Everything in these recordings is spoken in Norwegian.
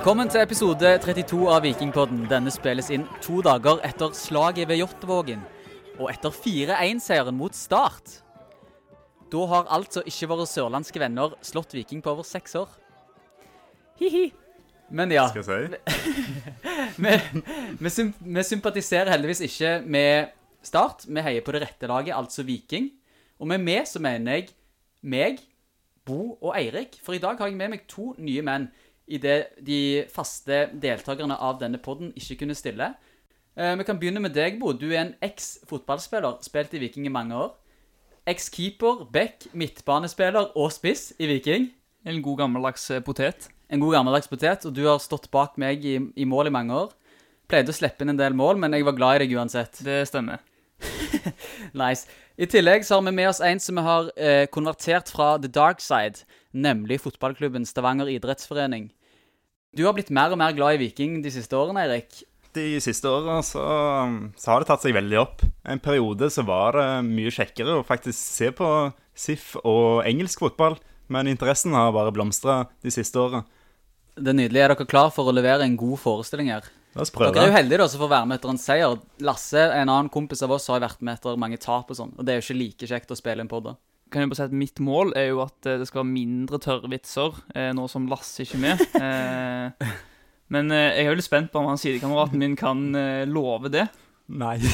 Velkommen til episode 32 av Vikingpodden. Denne spilles inn to dager etter slaget ved Jåttåvågen, og etter 4-1-seieren mot Start. Da har altså ikke våre sørlandske venner slått Viking på over seks år. Hi-hi. Men ja, skal jeg si. vi, vi, sym vi sympatiserer heldigvis ikke med Start. Vi heier på det rette laget, altså Viking. Og med meg så mener jeg meg, Bo og Eirik. For i dag har jeg med meg to nye menn idet de faste deltakerne av denne podden ikke kunne stille. Eh, vi kan begynne med deg, Bo. Du er en eks-fotballspiller, spilt i Viking i mange år. Eks-keeper, back, midtbanespiller og spiss i Viking. En god gammeldags eh, potet. En god gammeldags potet, og du har stått bak meg i, i mål i mange år. Pleide å slippe inn en del mål, men jeg var glad i deg uansett. Det stemmer. Nice. I tillegg så har vi med oss en som vi har eh, konvertert fra the dark side, nemlig fotballklubben Stavanger idrettsforening. Du har blitt mer og mer glad i Viking de siste årene, Eirik. De siste åra så, så har det tatt seg veldig opp. En periode så var det mye kjekkere å faktisk se på SIF og engelsk fotball, men interessen har bare blomstra de siste åra. Det er nydelig. Er dere klar for å levere en god forestilling her? La oss Dere er jo heldige da som får være med etter en seier. Lasse, en annen kompis av oss, har vært med etter mange tap og sånn, og det er jo ikke like kjekt å spille en podd da. Kan jeg bare si at Mitt mål er jo at eh, det skal være mindre tørre vitser, eh, nå som Lasse ikke er med. Eh, men eh, jeg er jo litt spent på om han sidekameraten min kan eh, love det. Nei.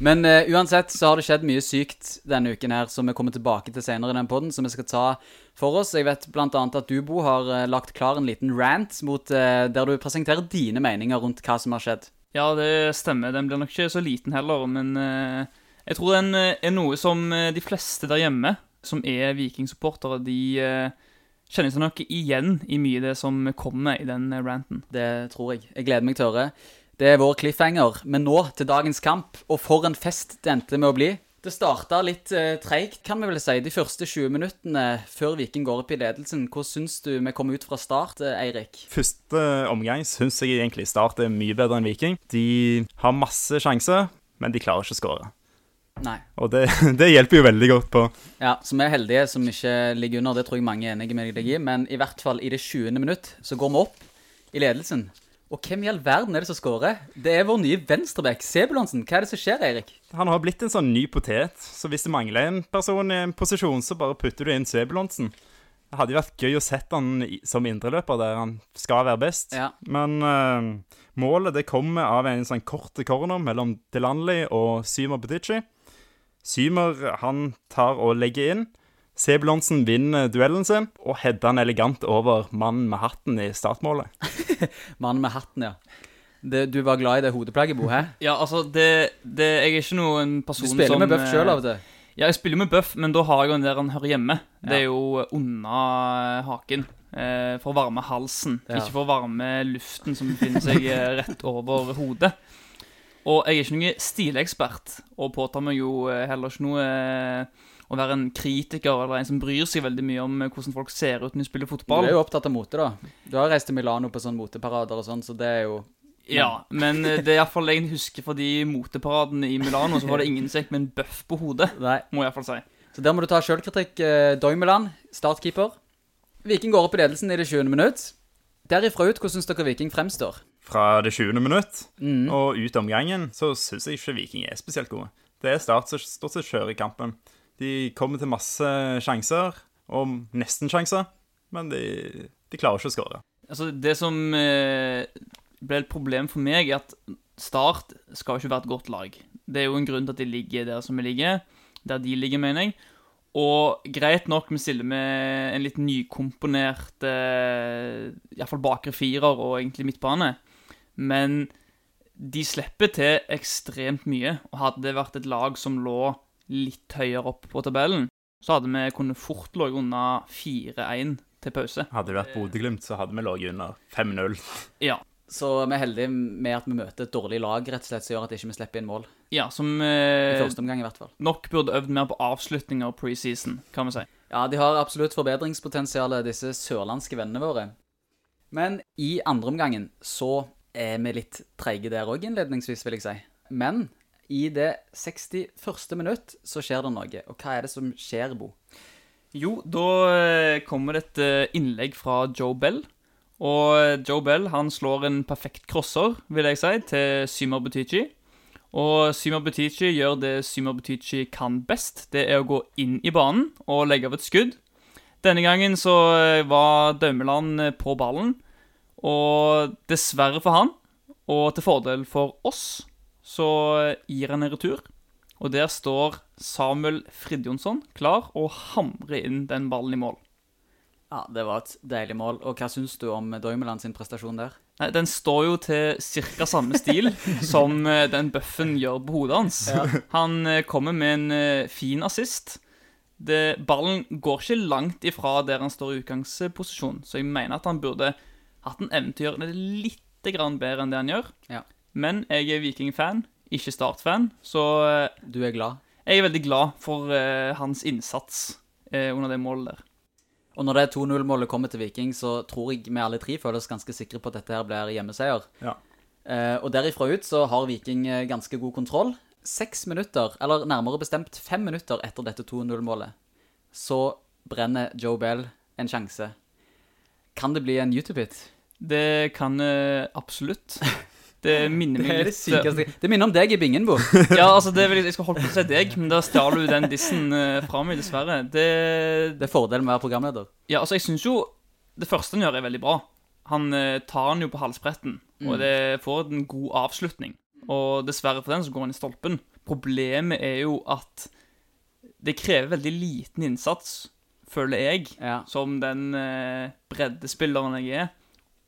Men eh, uansett så har det skjedd mye sykt denne uken her, som vi kommer tilbake til senere i den podden, som vi skal ta for oss. Jeg vet annet at du, Bo, har lagt klar en liten rant mot, eh, der du presenterer dine meninger rundt hva som har skjedd. Ja, det stemmer. Den blir nok ikke så liten heller, men eh, jeg tror den eh, er noe som eh, de fleste der hjemme, som er vikingsupportere, de eh, kjenner seg nok igjen i mye av det som kommer i den ranten. Det tror jeg. Jeg gleder meg til å høre. Det er vår cliffhanger. Men nå til dagens kamp, og for en fest det endte med å bli. Det starta litt eh, treigt, kan vi vel si, de første 20 minuttene før Viking går opp i ledelsen. Hvordan syns du vi kom ut fra start, Eirik? Første omgang syns jeg egentlig Start er mye bedre enn Viking. De har masse sjanser, men de klarer ikke å skåre. Nei. Og det, det hjelper jo veldig godt på. Ja, så vi er heldige som ikke ligger under. Det tror jeg mange er enige med deg i. Men i hvert fall i det 20. minutt så går vi opp i ledelsen. Og hvem i all verden er det som scorer? Det er vår nye venstreback, Sebulonsen. Hva er det som skjer, Eirik? Han har blitt en sånn ny potet, så hvis det mangler en person i en posisjon, så bare putter du inn Sebulonsen. Det hadde jo vært gøy å sette han som indreløper der han skal være best. Ja. Men uh, målet det kommer av en sånn kort corner mellom Delanley og Symer Butici. Symer han tar og legger inn. Sebulonsen vinner duellen sin og header han elegant over mannen med hatten i startmålet. Mannen med hatten, ja. Det, du var glad i det hodeplagget, Bo, hæ? Ja, altså, det, det Jeg er ikke noen person som Du spiller som med bøff sjøl eh, av og til. Ja, jeg spiller med bøff, men da har jeg jo den der han hører hjemme. Det er jo unna haken. Eh, for å varme halsen, Ja. ikke for å varme luften som befinner seg eh, rett over hodet. Og jeg er ikke noen stilekspert, og påtar meg jo eh, heller ikke noe eh, å være en kritiker eller en som bryr seg veldig mye om eh, hvordan folk ser ut når de spiller fotball. Du er jo opptatt av mote, da. Du har reist til Milano på sånne moteparader og sånn, så det er jo Ja, men det er iallfall jeg husker fra de moteparadene i Milano, så var det ingen som gikk med en bøff på hodet, Nei. må jeg iallfall si. Så der må du ta sjølkritikk. Milan, startkeeper. Viking går opp i ledelsen i det 20. minutt. Derifra ut, hvordan syns dere Viking fremstår? Fra det 20. minutt Mm. og ut omgangen så syns jeg ikke Viking er spesielt gode. Det er Start som stort sett kjører i kampen. De kommer til masse sjanser, og nesten-sjanser, men de, de klarer ikke å skåre. Altså, det som eh, ble et problem for meg, er at Start skal ikke være et godt lag. Det er jo en grunn til at de ligger der som de ligger. Der de ligger, mener jeg. Og greit nok, vi stiller med en litt nykomponert eh, Iallfall bakre firer og egentlig midtbane. Men de slipper til ekstremt mye. Og hadde det vært et lag som lå litt høyere opp på tabellen, så hadde vi kunnet fort ligget unna 4-1 til pause. Hadde det vært Bodø-Glimt, så hadde vi ligget under 5-0. Ja. Så vi er heldige med at vi møter et dårlig lag, rett og slett, som gjør at ikke vi slipper inn mål. Ja, som I eh, første omgang, i hvert fall. nok burde øvd mer på avslutninger preseason, kan vi si. Ja, de har absolutt forbedringspotensial, disse sørlandske vennene våre. Men i andre omgangen så er vi litt treige der òg, innledningsvis, vil jeg si. Men i det 61. minutt så skjer det noe. Og hva er det som skjer, Bo? Jo, da eh, kommer det et eh, innlegg fra Joe Bell. Og Joe Bell han slår en perfekt crosser, vil jeg si, til Symer Butichi. Og Symer Butichi gjør det Symer Butichi kan best. Det er å gå inn i banen og legge av et skudd. Denne gangen så eh, var Daumeland eh, på ballen, og dessverre for han, og til fordel for oss, så gir han en retur. Og der står Samuel Fridjonsson klar og hamrer inn den ballen i mål. Ja, det var et deilig mål. Og hva syns du om Doimeland sin prestasjon der? Nei, Den står jo til ca. samme stil som eh, den bøffen gjør på hodet hans. Han eh, kommer med en eh, fin assist. Det, ballen går ikke langt ifra der han står i utgangsposisjon, så jeg mener at han burde hatt en eventyr det litt grann bedre enn det han gjør. Ja. Men jeg er Viking-fan, ikke Start-fan, så Du er glad? jeg er veldig glad for uh, hans innsats uh, under det målet der. Og når det 2-0-målet kommer til Viking, så tror jeg vi alle tre føler oss ganske sikre på at dette her blir hjemmeseier. Ja. Uh, og derifra ut så har Viking ganske god kontroll. Seks minutter, eller nærmere bestemt fem minutter etter dette 2-0-målet, så brenner Joe Bell en sjanse. Kan det bli en YouTube-hit? Det kan eh, absolutt. Det minner meg er det litt sykeste Det minner om deg i bingen, Bo. Ja, altså, det vil jeg, skal holde på å si deg, men da stjal du den dissen uh, fra meg, dessverre. Det, Det er fordelen med å være programleder. ja, altså, jeg syns jo det første han gjør, er veldig bra. Han eh, tar den jo på halsbretten, og det får en god avslutning. Og dessverre for den så går han i stolpen. Problemet er jo at det krever veldig liten innsats, føler jeg, Ja. som den eh, breddespilleren jeg er,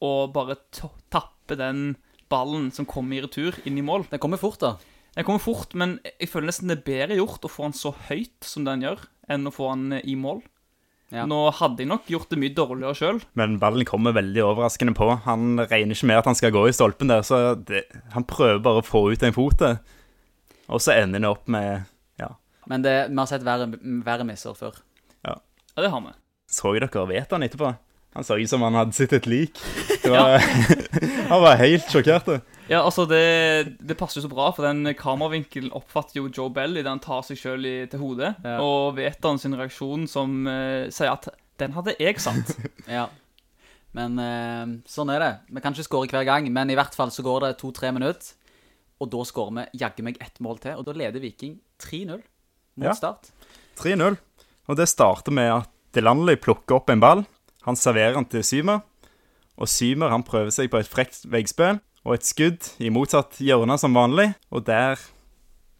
å bare tappe den ballen som kommer i retur, inn i mål. Den kommer fort, da. Den kommer fort, men jeg føler nesten det er bedre gjort å få han så høyt som den gjør, enn å få han eh, i mål. Ja. Nå hadde jeg nok gjort det mye dårligere sjøl. Men ballen kommer veldig overraskende på. Han regner ikke med at han skal gå i stolpen der, så det, han prøver bare å få ut en fot. Og så ender det opp med Ja, Men det, vi har sett verre, verre misser før. Ja, det har vi. så dere vet han etterpå? Han så ut som han hadde sett et lik. Det var, han var helt sjokkert. Ja, altså, det, det passer jo så bra, for den kameravinkelen oppfatter jo Joe Bell idet han tar seg sjøl til hodet, Ja. og vet han sin reaksjon som uh, sier at 'den hadde jeg satt'. Ja. Men uh, sånn er det. Vi kan ikke skåre hver gang, men i hvert fall så går det to-tre minutter. Og da skårer vi jaggu meg ett mål til, og da leder Viking 3-0 mot Ja. start. 3-0. Og det starter med at Delanley plukker opp en ball. Han serverer den til Symer. Og Symer han prøver seg på et frekt veggspill og et skudd i motsatt hjørne som vanlig. Og der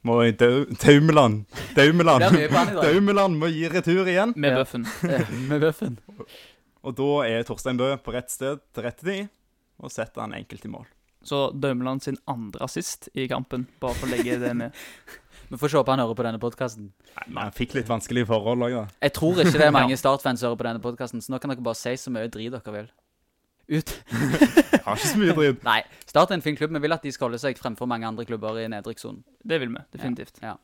må Dau- Daumeland Daumeland må gi retur igjen. Med bøffen. Med bøffen. Og da er Torstein Bø på rett sted til rett tid og setter han enkelt i mål. Så Daumeland sin andre assist i kampen, bare for å legge det med. Vi får se om han hører på denne podkasten. Nei, men han fikk litt vanskelige forhold òg, da. Jeg tror ikke det er mange Start-fans som hører på denne podkasten, så nå kan dere bare si så mye drit dere vil. Ut. Har ikke så mye dritt. Nei, Start er en fin klubb. Vi vil at de skal holde seg fremfor mange andre klubber i nedrykkssonen. Det vil vi, definitivt. Ja.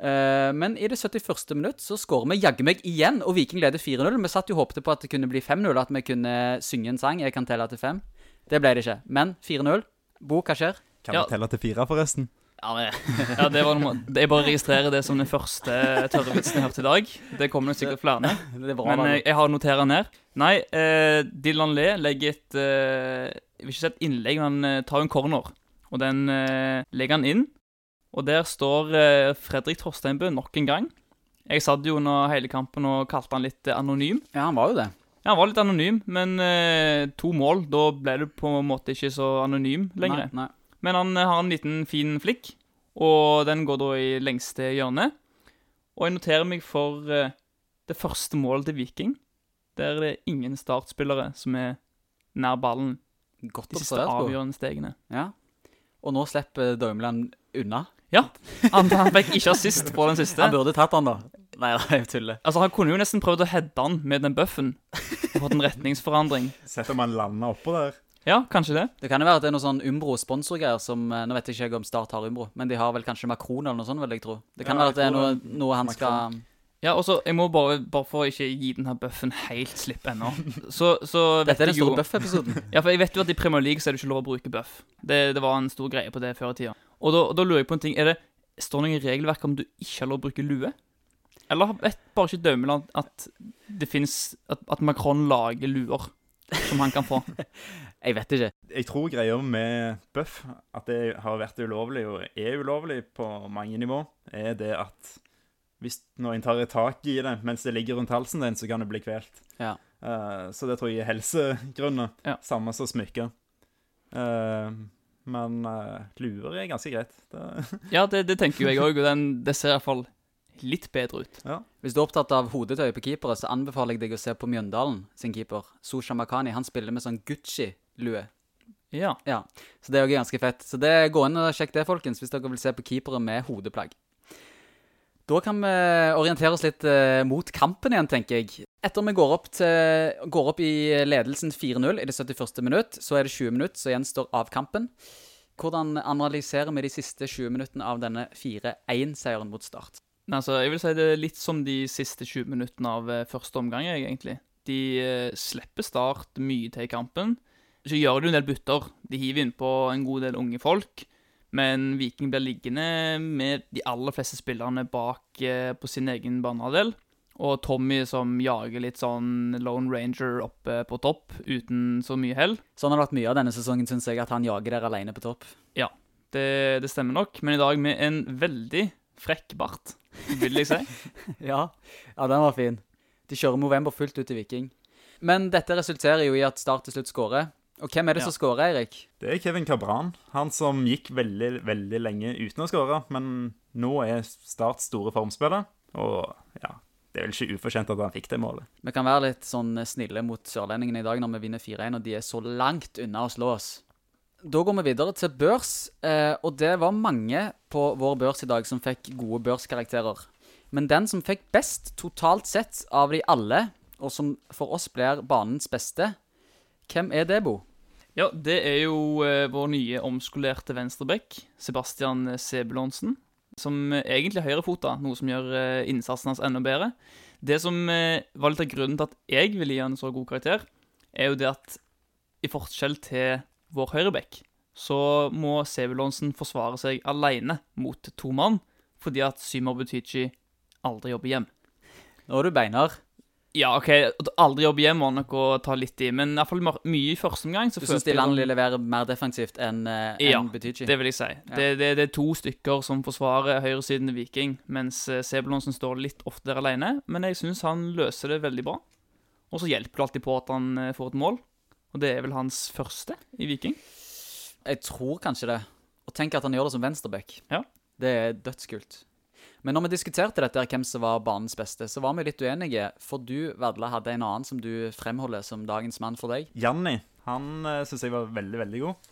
Eh, men i det 71. minutt så skårer vi jaggu meg igjen, og Viking leder 4-0. Vi satt jo håpte på at det kunne bli 5-0, at vi kunne synge en sang. Jeg kan telle til fem. Det ble det ikke. Men 4-0. Bo, hva skjer? Kan Ja. telle til fire, forresten? Ja, men, Ja, det var noe, Jeg bare registrerer det som den første tørre vitsen jeg hørte i dag. Det kommer nok sikkert flere. det er bra. Men jeg, jeg har notert den her. Nei, eh, Dylan Le legger et eh, Jeg vil ikke si et innlegg, men han eh, tar en corner. Og den eh, legger han inn. Og der står eh, Fredrik Torsteinbø nok en gang. Jeg satt jo under hele kampen og kalte han litt eh, anonym. Ja, han var jo det. Ja, han var litt anonym, men eh, to mål, da ble du på en måte ikke så anonym lenger. Nei, nei. Men han eh, har en liten fin flikk, og den går da i lengste hjørne. Og jeg noterer meg for eh, det første målet til Viking. Der det er ingen startspillere som er nær ballen Godt de siste avgjørende stegene. Ja. Og nå slipper Daumeland unna. Han, han fikk ikke assist på den siste. Han burde tatt han, da. Nei, nei, jeg tuller. Altså, Han kunne jo nesten prøvd å heade han med den buffen og fått en retningsforandring. Sett om han landa oppå der. Ja, kanskje det. Det kan jo være at det er noe sånn Umbro-sponsorgreier som eh, Nå vet jeg ikke om Start har Umbro, men de har vel kanskje Macron eller noe sånt, vil jeg tro. Det kan Ja, være at det er noe, noe han Macron. skal Ja, og så, Jeg må bare, bare for ikke gi denne bøffen helt slipp ennå, så, så vet Dette er den store bøff-episoden. Ja, for jeg vet jo at i Premier League så er det ikke lov å bruke bøff. Det, det var en stor greie på det før i tida. Og da, og da lurer jeg på en ting. Er det, Står det noe i regelverket om du ikke har lov å bruke lue? Eller vet bare ikke Daumeland at det fins at, at Macron lager luer? som han kan få? Jeg vet ikke. Jeg tror greia med Buff, at det har vært ulovlig, og er ulovlig på mange nivå, er det at hvis noen tar et tak i det mens det ligger rundt halsen din, så kan det bli kvelt. Ja. Uh, så det tror jeg er helsegrunner. Ja. Samme som smykker. Uh, men uh, luer er ganske greit. Det, Ja, det, det tenker jo jeg òg, og den, det ser iallfall litt bedre ut. Hvis du er opptatt av hodetøy på keepere, så anbefaler jeg deg å se på Mjøndalen sin keeper. Susha Makani. Han spiller med sånn Gucci-lue. Ja. Ja, så det er òg ganske fett. Så det gå inn og sjekk det, folkens, hvis dere vil se på keepere med hodeplagg. Da kan vi orientere oss litt eh, mot kampen igjen, tenker jeg. Etter vi går opp, til, går opp i ledelsen 4-0 i det 71. minutt, så er det 20 minutter som gjenstår av kampen. Hvordan analyserer vi de siste 20 minuttene av denne 4-1-seieren mot Start? Altså, jeg vil si det er litt som de siste 20 minuttene av eh, første omgang, egentlig. De eh, slipper Start mye til i kampen. Så gjør de en del bytter. De hiver innpå en god del unge folk. Men Viking blir liggende med de aller fleste spillerne bak eh, på sin egen banehalvdel. Og Tommy som jager litt sånn Lone Ranger oppe på topp uten så mye hell. Sånn har det vært mye av denne sesongen, syns jeg, at han jager der alene på topp. Det, det stemmer nok. Men i dag med en veldig frekk bart, vil jeg si. Ja, ja, den var fin. De kjører Movember fullt ut i Viking. Men dette resulterer jo i at Start til slutt skårer. Og hvem er det Ja. som skårer, Erik? det er Kevin Cabran. Han som gikk veldig, veldig lenge uten å skåre. Men nå er Start store formspiller. Og ja, det er vel ikke ufortjent at han fikk det målet. Vi kan være litt sånn snille mot sørlendingene i dag når vi vinner 4-1, og de er så langt unna å slå oss. Da går vi videre til børs, eh, og det var mange på vår børs i dag som fikk gode børskarakterer. Men den som fikk best totalt sett av de alle, og som for oss blir banens beste, hvem er det, Bo? Ja, det er jo eh, vår nye omskolerte venstreback, Sebastian Sebulonsen. Som eh, egentlig er høyrefota, noe som gjør eh, innsatsen hans enda bedre. Det som var litt av grunnen til at jeg ville gi han en så god karakter, er jo det at i forskjell til vår høyreback, så må Sebulonsen forsvare seg alene mot to mann, fordi at Symer Butichi aldri jobber hjem. Nå er du beinar. Ja, OK, aldri jobb hjemme var nok å ta litt i, men i hvert fall mye i første omgang. så Du syns de landlige sånn- leverer mer defensivt enn uh, Ja, Butichi? Det vil jeg si. Det, det, det er to stykker som forsvarer høyresiden i Viking, mens eh, Sebulonsen står litt ofte der alene. Men jeg syns han løser det veldig bra. Og så hjelper det alltid på at han eh, får et mål. Og det er vel hans første i Viking. Jeg tror kanskje det. Og tenk at han gjør det som venstreback. Ja. Det er dødskult. Men når vi diskuterte dette, her, hvem som var banens beste, så var vi litt uenige. For du, Vedle, hadde en annen som du fremholder som dagens mann for deg. Janni han uh, syns jeg var veldig, veldig god.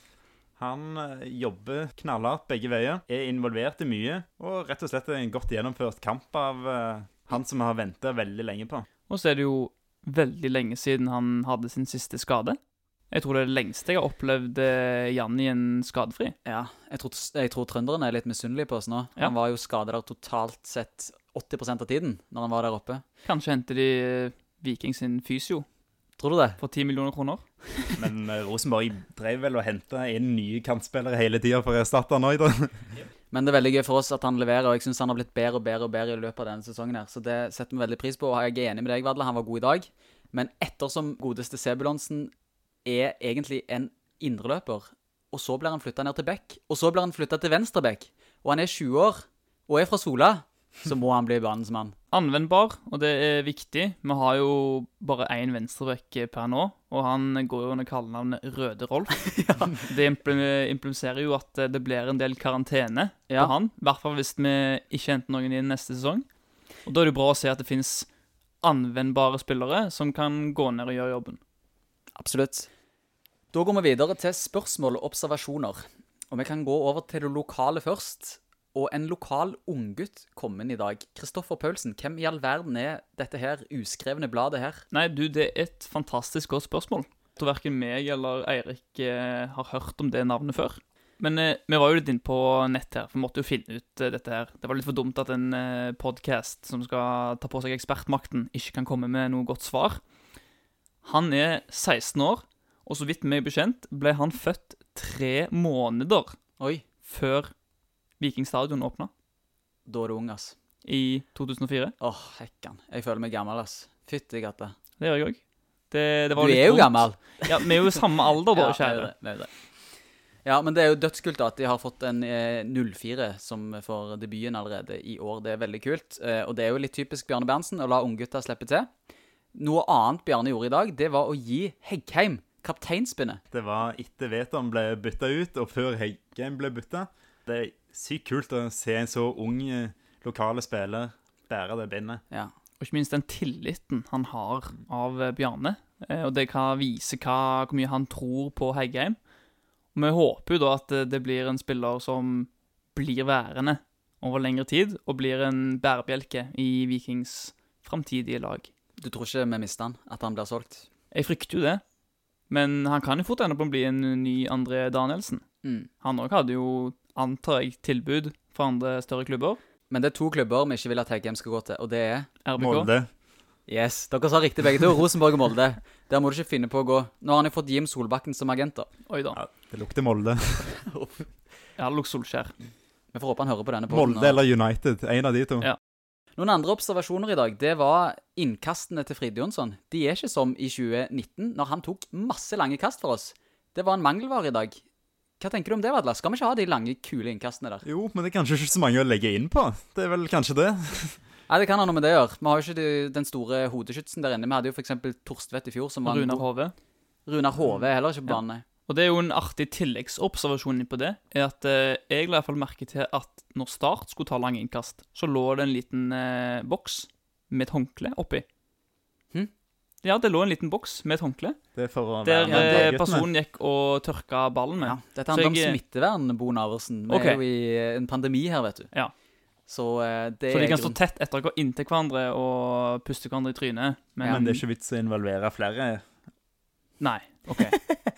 Han eh, jobber knallhardt begge veier, er involvert i mye, og rett og slett en godt gjennomført kamp av eh, han som vi har venta veldig lenge på. Og så er det jo veldig lenge siden han hadde sin siste skade. Jeg tror det er det lengste jeg har opplevd Jannien Janni-en skadefri. Ja, jeg tror, jeg tror trønderen er litt misunnelig på oss nå. Ja. Han var jo skadet der totalt sett 80% av tiden når han var der oppe. Kanskje henter de eh, Viking sin fysio Tror du det? for 10 millioner kroner. Men eh, Rosenborg drev vel og henta inn nye kantspillere hele tida for å erstatte han òg, da. Men det er veldig gøy for oss at han leverer, og jeg syns han har blitt bedre og bedre og bedre i løpet av denne sesongen. her, Så det setter vi veldig pris på. Og jeg er enig med deg, Vadle, han var god i dag. Men ettersom godeste Sebulonsen er egentlig en indreløper, og så blir han flytta ned til back, og så blir han flytta til venstreback, og han er 20 år og er fra Sola, så må han bli banens mann. Anvendbar, og det er viktig. Vi har jo bare én venstrebekk per nå, og han går jo under kallenavnet Røde Rolf. Det impl- impliserer jo at det blir en del karantene Ja. på han. I hvert fall hvis vi ikke henter noen inn neste sesong. Og da er det bra å se at det fins anvendbare spillere som kan gå ned og gjøre jobben. Absolutt. Da går vi videre til spørsmål og observasjoner. Og vi kan gå over til det lokale først. Og en lokal unggutt kom inn i dag. Kristoffer Paulsen, hvem i all verden er dette her uskrevne bladet her? Nei, du, det er et fantastisk godt spørsmål. Jeg tror verken meg eller Eirik eh, har hørt om det navnet før. Men eh, vi var jo litt inne på nett her, for vi måtte jo finne ut eh, dette her. Det var litt for dumt at en eh, podkast som skal ta på seg ekspertmakten, ikke kan komme med noe godt svar. Han er 16 år, og så vidt meg bekjent ble han født tre måneder Oi, før Viking stadion åpna, da er du ung, ass. i 2004. Åh, hekkan. Jeg føler meg gammel, ass. Fytti katta. Det gjør jeg òg. Det, det Du er jo vondt. gammel. Ja, Vi er jo samme alder, da, Ja, kjære. det, det. Ja, men det er jo dødskult at de har fått en eh, 04 som får debuten allerede i år. Det er veldig kult. Eh, og det er jo litt typisk Bjarne Berntsen å la unggutta slippe til. Noe annet Bjarne gjorde i dag, det var å gi Heggheim kapteinspinnet. Det var etter Veton ble bytta ut, og før Heggheim ble bytta. Det er sykt kult å se en så ung eh, lokale spiller bære det bindet. Ja. Og ikke minst den tilliten han har av eh, Bjarne. Eh, Og det kan vise hva, hvor mye han tror på Heggheim. Og vi håper jo da at det blir en spiller som blir værende over lengre tid, og blir en bærebjelke i Vikings framtidige lag. Du tror ikke vi mister han? At han blir solgt? Jeg frykter jo det, men han kan jo fort ende på å bli en ny André Danielsen. Mm. Han òg hadde jo, antar jeg, tilbud fra andre større klubber. Men det er to klubber vi ikke vil at Heggem skal gå til, og det er RBK. Molde. Yes, dere sa riktig begge to. Rosenborg og Molde. Der må du ikke finne på å gå. Nå har han jo fått Jim Solbakken som agent, da. Oi da. Ja, det lukter Molde. Ja, Lux Solskjær. Vi får håpe han hører på denne podden, Molde og- eller United. En av de to. Ja. Noen andre observasjoner i dag, det var innkastene til Fride Jonsson. De er ikke som i 2019, når han tok masse lange kast for oss. Det var en mangelvare i dag. Hva tenker du om det, Vadla? Skal vi ikke ha de lange, kule innkastene der? Jo, men det er kanskje ikke så mange å legge inn på. Det er vel kanskje det. Nei, det kan ha noe med det å gjøre. Vi har jo ikke de, den store hodeskytsen der inne. Vi hadde jo for eksempel Torstvedt i fjor, som var Runar Hove. Runar Hove er heller ikke på Ja. banen, nei. Og det er jo en artig tilleggsobservasjon på det, er at eh, jeg la i hvert fall merke til at når Start skulle ta lange innkast, så lå det en liten eh, boks med et håndkle oppi. Hm? Ja, det lå en liten boks med et håndkle, Det er for å der være ja, med eh, lagguttene. personen gikk og tørka ballen med. Ja, dette handler om jeg- smittevern, Bo Naversen. Vi Ok. er jo i eh, en pandemi her, vet du. Ja. Så eh, det Så de er kan stå grunn- tett etter gå inntil hverandre og puste hverandre i trynet. Men Men det er ikke vits å involvere flere. Nei. OK.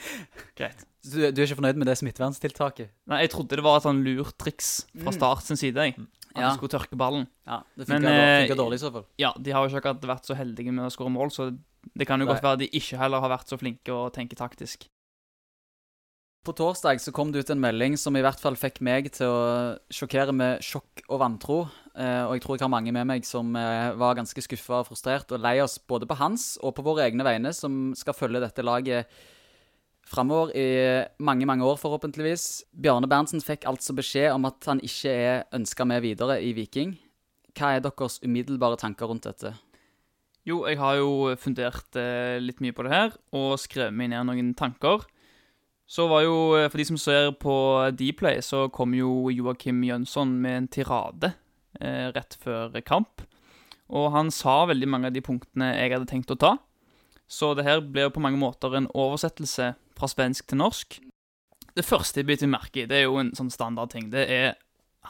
Greit. Så Du, du er ikke fornøyd med det smitteverntiltaket? Nei, jeg trodde det var et sånn lurt triks fra Mm. Start sin side. jeg. At Ja. de skulle tørke ballen. Ja, det Men, funker, eh, dårlig i så fall. Ja, de har jo ikke akkurat vært så heldige med å skåre mål, så det kan jo Nei. godt være de ikke heller har vært så flinke å tenke taktisk. På torsdag så kom det ut en melding som i hvert fall fikk meg til å sjokkere med sjokk og vantro. Eh, og jeg tror jeg har mange med meg som eh, var ganske skuffa og frustrert og lei oss både på hans og på våre egne vegne, som skal følge dette laget framover i mange, mange år, forhåpentligvis. Bjarne Berntsen fikk altså beskjed om at han ikke er ønska med videre i Viking. Hva er deres umiddelbare tanker rundt dette? Jo, jeg har jo fundert eh, litt mye på det her, og skrevet meg ned noen tanker. Så var jo, eh, for de som ser på Dplay, så kom jo Joakim Jønsson med en tirade eh, rett før kamp. Og han sa veldig mange av de punktene jeg hadde tenkt å ta. Så det her ble jo på mange måter en oversettelse fra svensk til norsk. Det første jeg biter merke i, det er jo en sånn standardting. Det er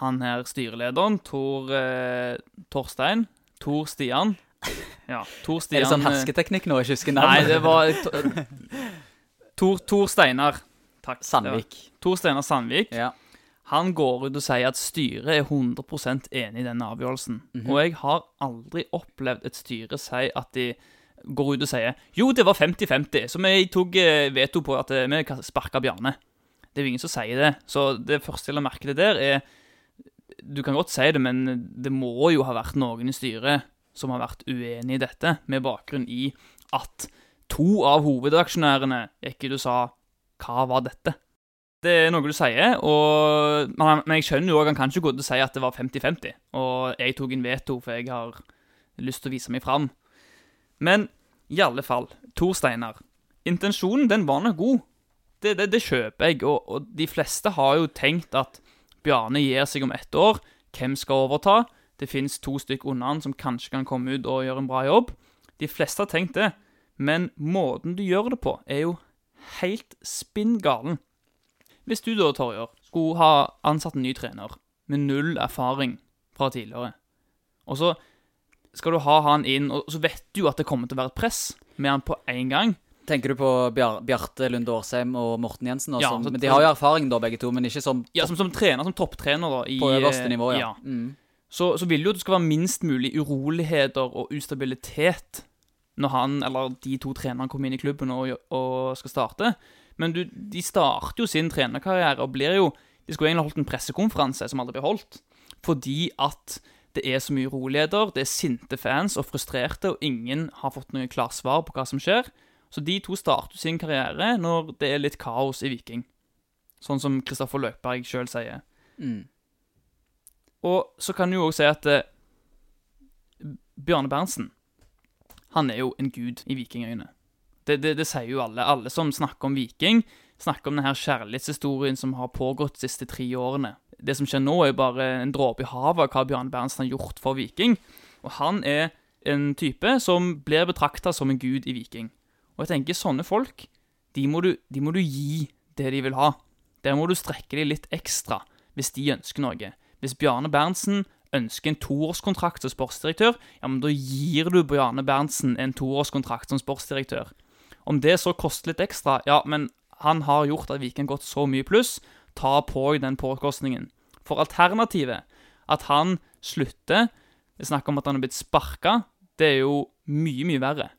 han her styrelederen, Tor eh, Torstein. Tor Stian. Ja, Tor Stian er det sånn eh, hersketeknikk nå? Jeg ikke husker Nei, det var Tor, Tor Steinar. Takk. Sandvik. Tor Steinar Sandvik. Ja. Han går ut og sier at styret er 100% enig i denne avgjørelsen. Mhm. Og jeg har aldri opplevd et styre si at de går ut og sier jo, det var 50-50, så vi tok eh, veto på at eh, vi sparka Bjarne. Det er jo ingen som sier det. Så det første jeg la merke til der, er Du kan godt si det, men det må jo ha vært noen i styret som har vært uenig i dette, med bakgrunn i at to av hovedaksjonærene gikk ut og sa Hva var dette? Det er noe du sier, og, men, jeg skjønner jo òg han kan ikke og si at det var 50-50. Og jeg tok en veto, for jeg har lyst til å vise meg fram. Men i alle fall, Tor Steinar. Intensjonen, den var nok god. Det, det, det kjøper jeg, og, og de fleste har jo tenkt at Bjarne gir seg om ett år. Hvem skal overta? Det fins to stykker under han som kanskje kan komme ut og gjøre en bra jobb. De fleste har tenkt det, men måten du gjør det på, er jo helt spinngalen. Hvis du da, Torjer, skulle ha ansatt en ny trener med null erfaring fra tidligere, og så skal du ha han inn, og så vet du jo at det kommer til å være et press med han på en gang. Tenker du på Bjar Bjarte Lunde Årsheim og Morten Jensen? Også? Ja, så- men de har jo erfaring, da, begge to, men ikke som Ja, som, som trener, som topptrener da, i, på øverste nivå, ja. ja. Mm. så, så vil jo at det skal være minst mulig uroligheter og ustabilitet når han eller de to trenerne kommer inn i klubben og, og skal starte. Men du, de starter jo sin trenerkarriere og blir jo De skulle egentlig holdt en pressekonferanse som aldri ble holdt, fordi at det er så mye roligheter, det er sinte fans og frustrerte, og ingen har fått noe klart svar på hva som skjer. Så de to starter sin karriere når det er litt kaos i Viking. Sånn som Kristoffer Løkberg sjøl sier. Mm. Og så kan du jo òg si at eh, Bjarne Berntsen Han er jo en gud i vikingøyne. Det, det, det sier jo alle. Alle som snakker om Viking, snakker om denne kjærlighetshistorien som har pågått de siste tre årene. Det som skjer nå, er bare en dråpe i havet av hva Bjarne Berntsen har gjort for Viking. Og han er en type som blir betrakta som en gud i Viking. Og jeg tenker sånne folk, de må, du, de må du gi det de vil ha. Der må du strekke dem litt ekstra hvis de ønsker noe. Hvis Bjarne Berntsen ønsker en toårskontrakt som sportsdirektør, ja, men da gir du Bjarne Berntsen en toårskontrakt som sportsdirektør. Om det så koster litt ekstra, ja, men han har gjort at har gått så mye pluss, ta på den påkostningen. For alternativet, at han slutter, vi snakker om at han er blitt sparka, det er jo mye, mye verre.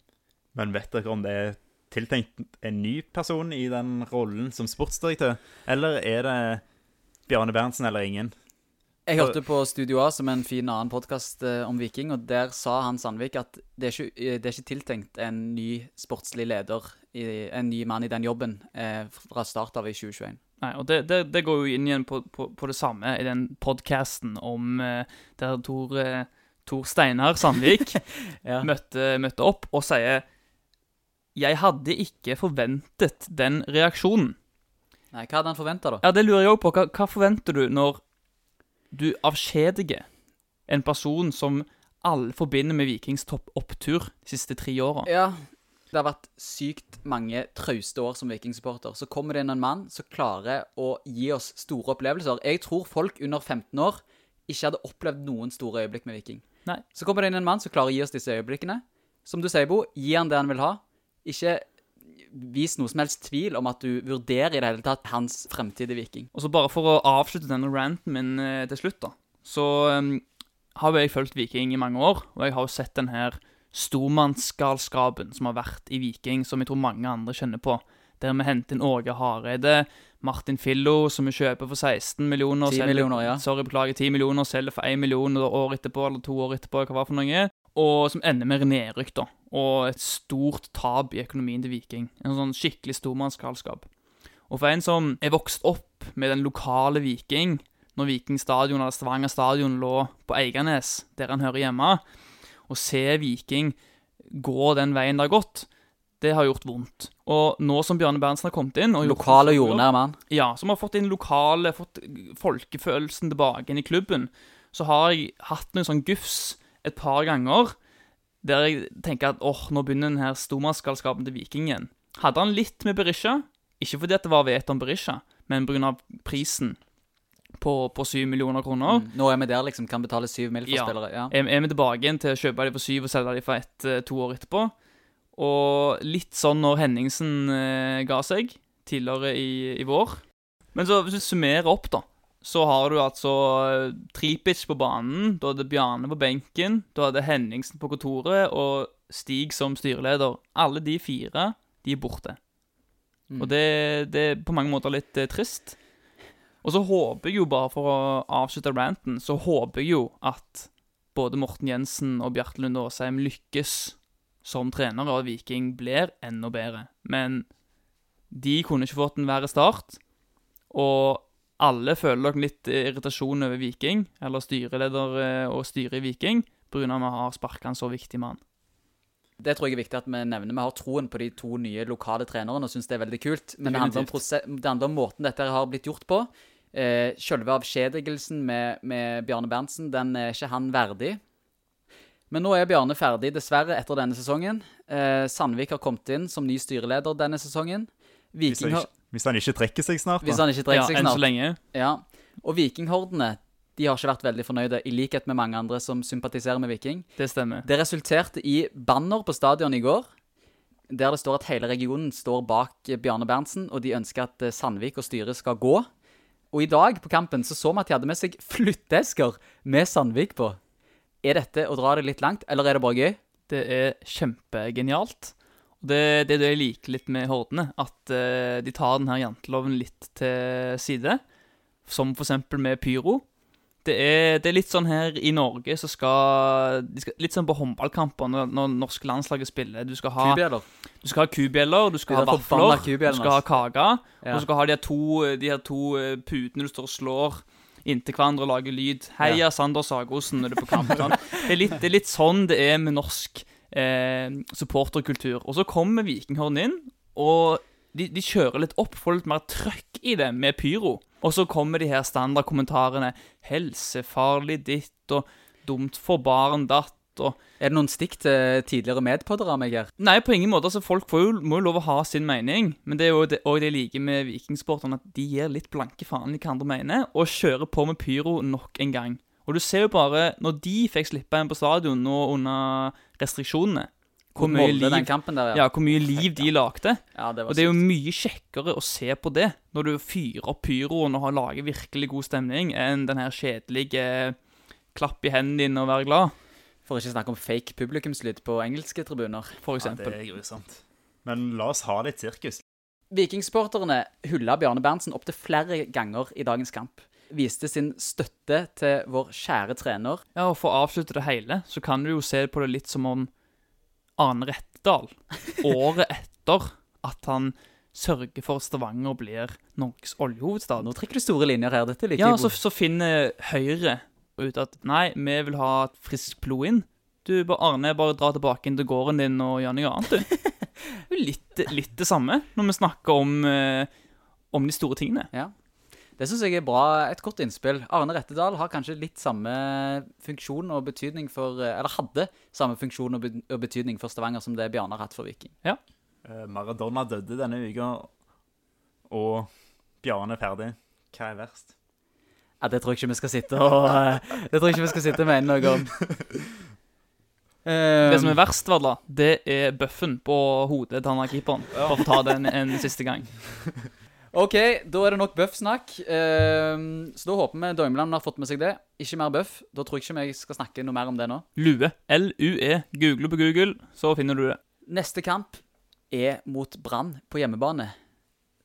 Men vet dere om det er tiltenkt en ny person i den rollen som sportsdirektør? Eller er det Bjarne Berntsen eller ingen? Jeg hørte på Studio A som en fin annen podkast eh, om Viking, og der sa han Sandvik at det er, ikke, eh, det er ikke tiltenkt en ny sportslig leder, en ny mann i den jobben, eh, fra start av i 2021. Nei, og det, det, det går jo inn igjen på, på, på det samme i den podkasten om der Tor, Tor Steinar Sandvik Ja. møtte, møtte opp og sier Jeg hadde ikke forventet den reaksjonen. Nei, hva hadde han forventa, da? Ja, det lurer jeg òg på. Hva, hva forventer du når du avskjediger en person som alle forbinder med Vikings toppopptur de siste tre åra? Ja, det har vært sykt mange trauste år som Viking-supporter. Så kommer det inn en mann som klarer å gi oss store opplevelser. Jeg tror folk under 15 år ikke hadde opplevd noen store øyeblikk med Viking. Nei. Så kommer det inn en mann som klarer å gi oss disse øyeblikkene. Som du sier, Bo, gi han det han vil ha. Ikke vis noe som helst tvil om at du vurderer i det hele tatt hans fremtidige Viking. Og så bare for å avslutte denne ranten min eh, til slutt, da. Så um, har jo jeg fulgt Viking i mange år, og jeg har jo sett den her stormannsgalskapen som har vært i Viking, som jeg tror mange andre kjenner på. Der vi henter inn Åge Hareide, Martin Fillo, som vi kjøper for 16 millioner. 10 selger- millioner, ja. Sorry, beklager, 10 millioner, selger for 1 million år etterpå, eller to år etterpå, hva var for noe. Og som ender med nedrykk, da. Og et stort tap i økonomien til Viking. En sånn skikkelig stormannsgalskap. Og for en som er vokst opp med den lokale Viking, når Viking stadion eller Stavanger stadion lå på Eiganes, der han hører hjemme, å se Viking gå den veien det har gått, det har gjort vondt. Og nå som Bjarne Berntsen har kommet inn og gjort Lokal og en jordnær mann. ja, som har fått inn lokale, fått folkefølelsen tilbake inn i klubben, så har jeg hatt noen sånn gufs et par ganger, der jeg tenker at åh, nå begynner den her stormannsgalskapen til Vikingen. Hadde han litt med Berisha, ikke fordi at det var vet om Berisha, men av prisen på, på 7 millioner kroner. Mm. Nå er vi der, liksom. Kan betale syv mill. for Ja. spillere. Ja. Er, er vi tilbake igjen til å kjøpe dem for syv og selge dem for ett, eh, to år etterpå. Og litt sånn når Henningsen eh, ga seg tidligere i, i vår. Men så hvis vi summerer opp, da, så har du altså eh, Tripic på banen, du hadde Bjarne på benken, du hadde Henningsen på kontoret og Stig som styreleder. Alle de fire, de er borte. Mm. Og det, det er på mange måter litt eh, trist. Og så håper jeg jo, bare for å avslutte ranten, så håper jeg jo at både Morten Jensen og Bjarte Lunde Aasheim lykkes som trenere, og Viking blir enda bedre. Men de kunne ikke fått en verre start. Og alle føler nok litt irritasjon over Viking, eller styreleder eh, og styret i Viking, pga. at vi har sparka en så viktig mann. Det tror jeg er viktig at vi nevner. Vi har troen på de to nye lokale trenerne og syns det er veldig kult. Men det handler, det handler om måten dette har blitt gjort på. Eh, Selve avskjedigelsen med, med Bjarne Berntsen, den er ikke han verdig. Men nå er Bjarne ferdig, dessverre, etter denne sesongen. Eh, Sandvik har kommet inn som ny styreleder denne sesongen. Viking har, hvis han ikke trekker seg snart, hvis da. han ikke Ja, trekker seg enn så snart. lenge. Ja. Og Vikinghordene de har ikke vært veldig fornøyde, i likhet med mange andre som sympatiserer med Viking. Det stemmer. Det resulterte i banner på stadion i går, der det står at hele regionen står bak eh, Bjarne Berntsen, og de ønsker at eh, Sandvik og styret skal gå. Og i dag på kampen så så vi at de hadde med seg flytteesker med Sandvik på. Er dette å dra det litt langt, eller er det bare gøy? Det er kjempegenialt. Det, det er det jeg liker litt med Hordene, at uh, de tar denne janteloven litt til side. Som for eksempel med pyro. Det er, det er litt sånn her i Norge så skal, de skal Litt sånn på håndballkamper når, når norske landslaget spiller. Du skal ha, Kubjeller. du skal ha kubjeller, du skal ha vafler, du skal ha kake, Ja. og så skal ha de her to, de her to eh, putene du står og slår inntil hverandre og lager lyd. Heia Sander Sagosen når du er på kamp. Sånn. Det, er litt, det er litt sånn det er med norsk eh, supporterkultur. Og så kommer Vikinghorn inn, og de, de kjører litt opp, får litt mer trøkk i det med pyro. Og så kommer de her standardkommentarene. Helsefarlig ditt, og dumt for barn datt, og Er det noen stikk til tidligere medpoddere Meger? Nei, på ingen måte. altså Folk får jo, må jo lov å ha sin mening. Men det er jo det, og det jeg liker med vikingsporterne, at de gir litt blanke faen i hva andre mener, og kjører på med pyro nok en gang. Og du ser jo bare, når de fikk slippe inn på stadion nå under restriksjonene, hvor mye, liv, der, ja, hvor mye liv de lagde. Ja, det Og det er jo mye kjekkere å se på det, når du fyrer opp pyroen og har lager virkelig god stemning, enn den her kjedelige klapp i hendene dine og være glad, For ikke snakke om fake publikumslyd på engelske tribuner. for Ja, det er grusomt. Men la oss ha litt sirkus. Vikingsporterne hylla Bjarne Berntsen opptil flere ganger i dagens kamp. Viste sin støtte til vår kjære trener. Ja, og For å avslutte det hele, så kan du jo se på det litt som om Arne Rettedal, året etter at han sørger for at Stavanger blir Norges oljehovedstad. Nå trekker du store linjer her. Dette liker Ja, så, så finner Høyre ut at nei, vi vil ha et friskt blod inn. Du, Arne, bare dra tilbake inn til gården din og gjør noe annet, du. Litt, litt det samme når vi snakker om, eh, om de store tingene. Det syns jeg er bra. Et godt innspill. Arne Rettedal har kanskje litt samme funksjon og betydning for Eller hadde samme funksjon og betydning for Stavanger som det Bjarne har hatt for Viking. Ja. Maradona døde denne uka, og Bjarne er ferdig. Hva er verst? Ja, Det tror jeg ikke vi skal sitte og eh, Det tror jeg ikke vi skal sitte og mene noe om. Det som er verst, Vadla, det er bøffen på hodet til han keeperen. Bare for å ta den en siste gang. OK, da er det nok bøff-snakk. Uh, så da håper vi Dormeland har fått med seg det. Ikke mer bøff. Da tror jeg ikke vi skal snakke noe mer om det nå. Lue. L-U-E. Google på Google, så finner du det. Neste kamp er mot Brann på hjemmebane.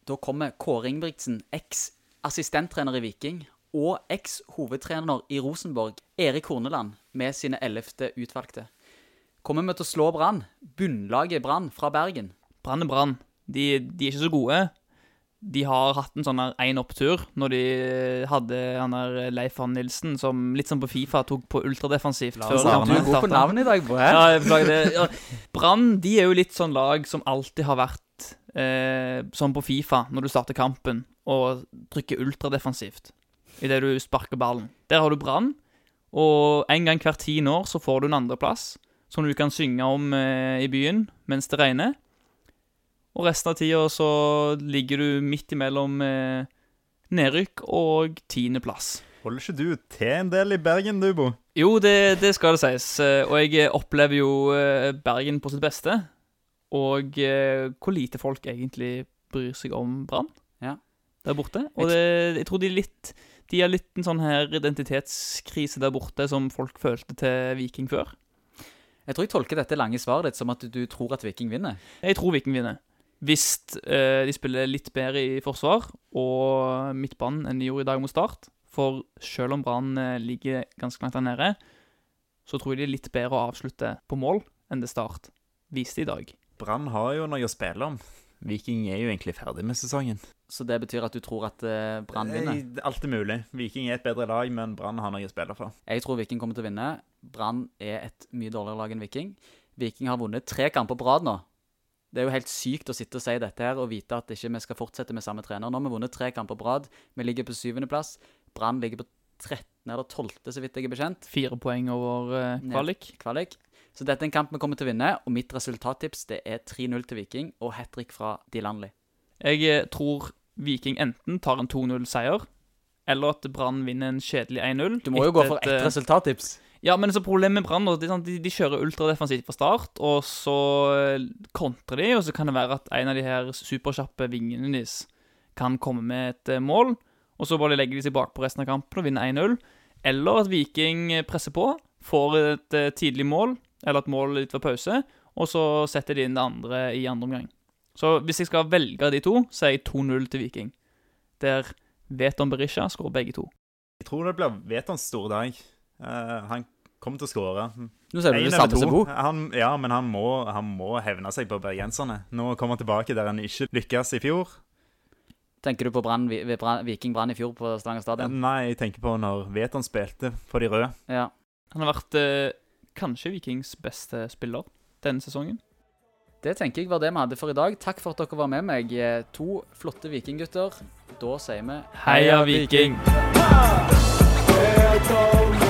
Da kommer Kåre Ingebrigtsen, eks-assistenttrener i Viking, og eks-hovedtrener i Rosenborg, Erik Horneland, med sine ellevte utvalgte. Kommer vi til å slå Brann? Bunnlaget Brann fra Bergen. Brann er brann. De, de er ikke så gode. De har hatt en sånn én opptur når de hadde han der Leif Arne Nilsen, som litt sånn på Fifa tok på ultradefensivt. Før. Du er god på navn i dag, Bo. Ja, jeg beklager det. Ja. Brann de er jo litt sånn lag som alltid har vært eh, sånn på Fifa når du starter kampen, og trykker ultradefensivt idet du sparker ballen. Der har du Brann, og en gang hvert tiende år så får du en andreplass som du kan synge om eh, i byen mens det regner. Og resten av tida så ligger du midt imellom eh, nedrykk og tiendeplass. Holder ikke du til en del i Bergen, du, Bo? Jo, det, det skal det sies. Eh, Og jeg opplever jo eh, Bergen på sitt beste. Og eh, hvor lite folk egentlig bryr seg om Brann Ja. der borte. Og det, jeg tror de er litt De har litt en sånn her identitetskrise der borte som folk følte til Viking før. Jeg tror jeg tolker dette lange svaret ditt som at du tror at Viking vinner. Jeg tror Viking vinner. Hvis eh, de spiller litt bedre i forsvar og midtbanen enn de gjorde i dag mot Start. For selv om Brann eh, ligger ganske langt der nede, så tror jeg de er litt bedre å avslutte på mål enn det Start viste i dag. Brann har jo noe å spille om. Viking er jo egentlig ferdig med sesongen. Så det betyr at du tror at eh, Brann vinner? Alt er mulig. Viking er et bedre lag, men Brann har noe å spille for. Jeg tror Viking kommer til å vinne. Brann er et mye dårligere lag enn Viking. Viking har vunnet tre kamper på rad nå. Det er jo helt sykt å sitte og si dette her og vite at ikke vi skal fortsette med samme trener. Nå har vi vunnet tre kamper på rad. Vi ligger på syvendeplass. Brann ligger på 13. eller 12., så vidt jeg er bekjent. Fire poeng over uh, kvalik. Kvalik. Så dette er en kamp vi kommer til å vinne, og mitt resultattips det er 3-0 til Viking og hat trick fra Dilanli. Jeg eh, tror Viking enten tar en 2-0-seier, eller at Brann vinner en kjedelig 1-0. Du må jo gå for ett eh, resultattips. Ja, men så problemet med Brann at de, de, kjører ultradefensivt fra start, og så eh, kontrer de, og så kan det være at en av de her superkjappe vingene deres kan komme med et eh, mål, og så bare legger de seg bakpå resten av kampen og vinner 1-0. Eller at Viking presser på, får et eh, tidlig mål, eller et mål litt ved pause, og så setter de inn det andre i andre omgang. Så hvis jeg skal velge de to, så er jeg 2-0 til Viking. Der Veton Berisha skårer begge to. Jeg tror det blir Vetons store dag. Eh, han kommer til å skåre. Nå ser du det samme som. Bo. Han, ja, men han må, han må hevne seg på bergenserne. Nå kommer han tilbake der han ikke lykkes i fjor. Tenker du på brand, Brann, Viking Brann i fjor på Stavanger stadion? Nei, jeg tenker på når Veton spilte for de røde. Ja. Han har vært eh, kanskje Vikings beste spiller denne sesongen. Det tenker jeg var det vi hadde for i dag. Takk for at dere var med meg. Eh, To flotte vikinggutter. Da sier vi Heia Viking! Veton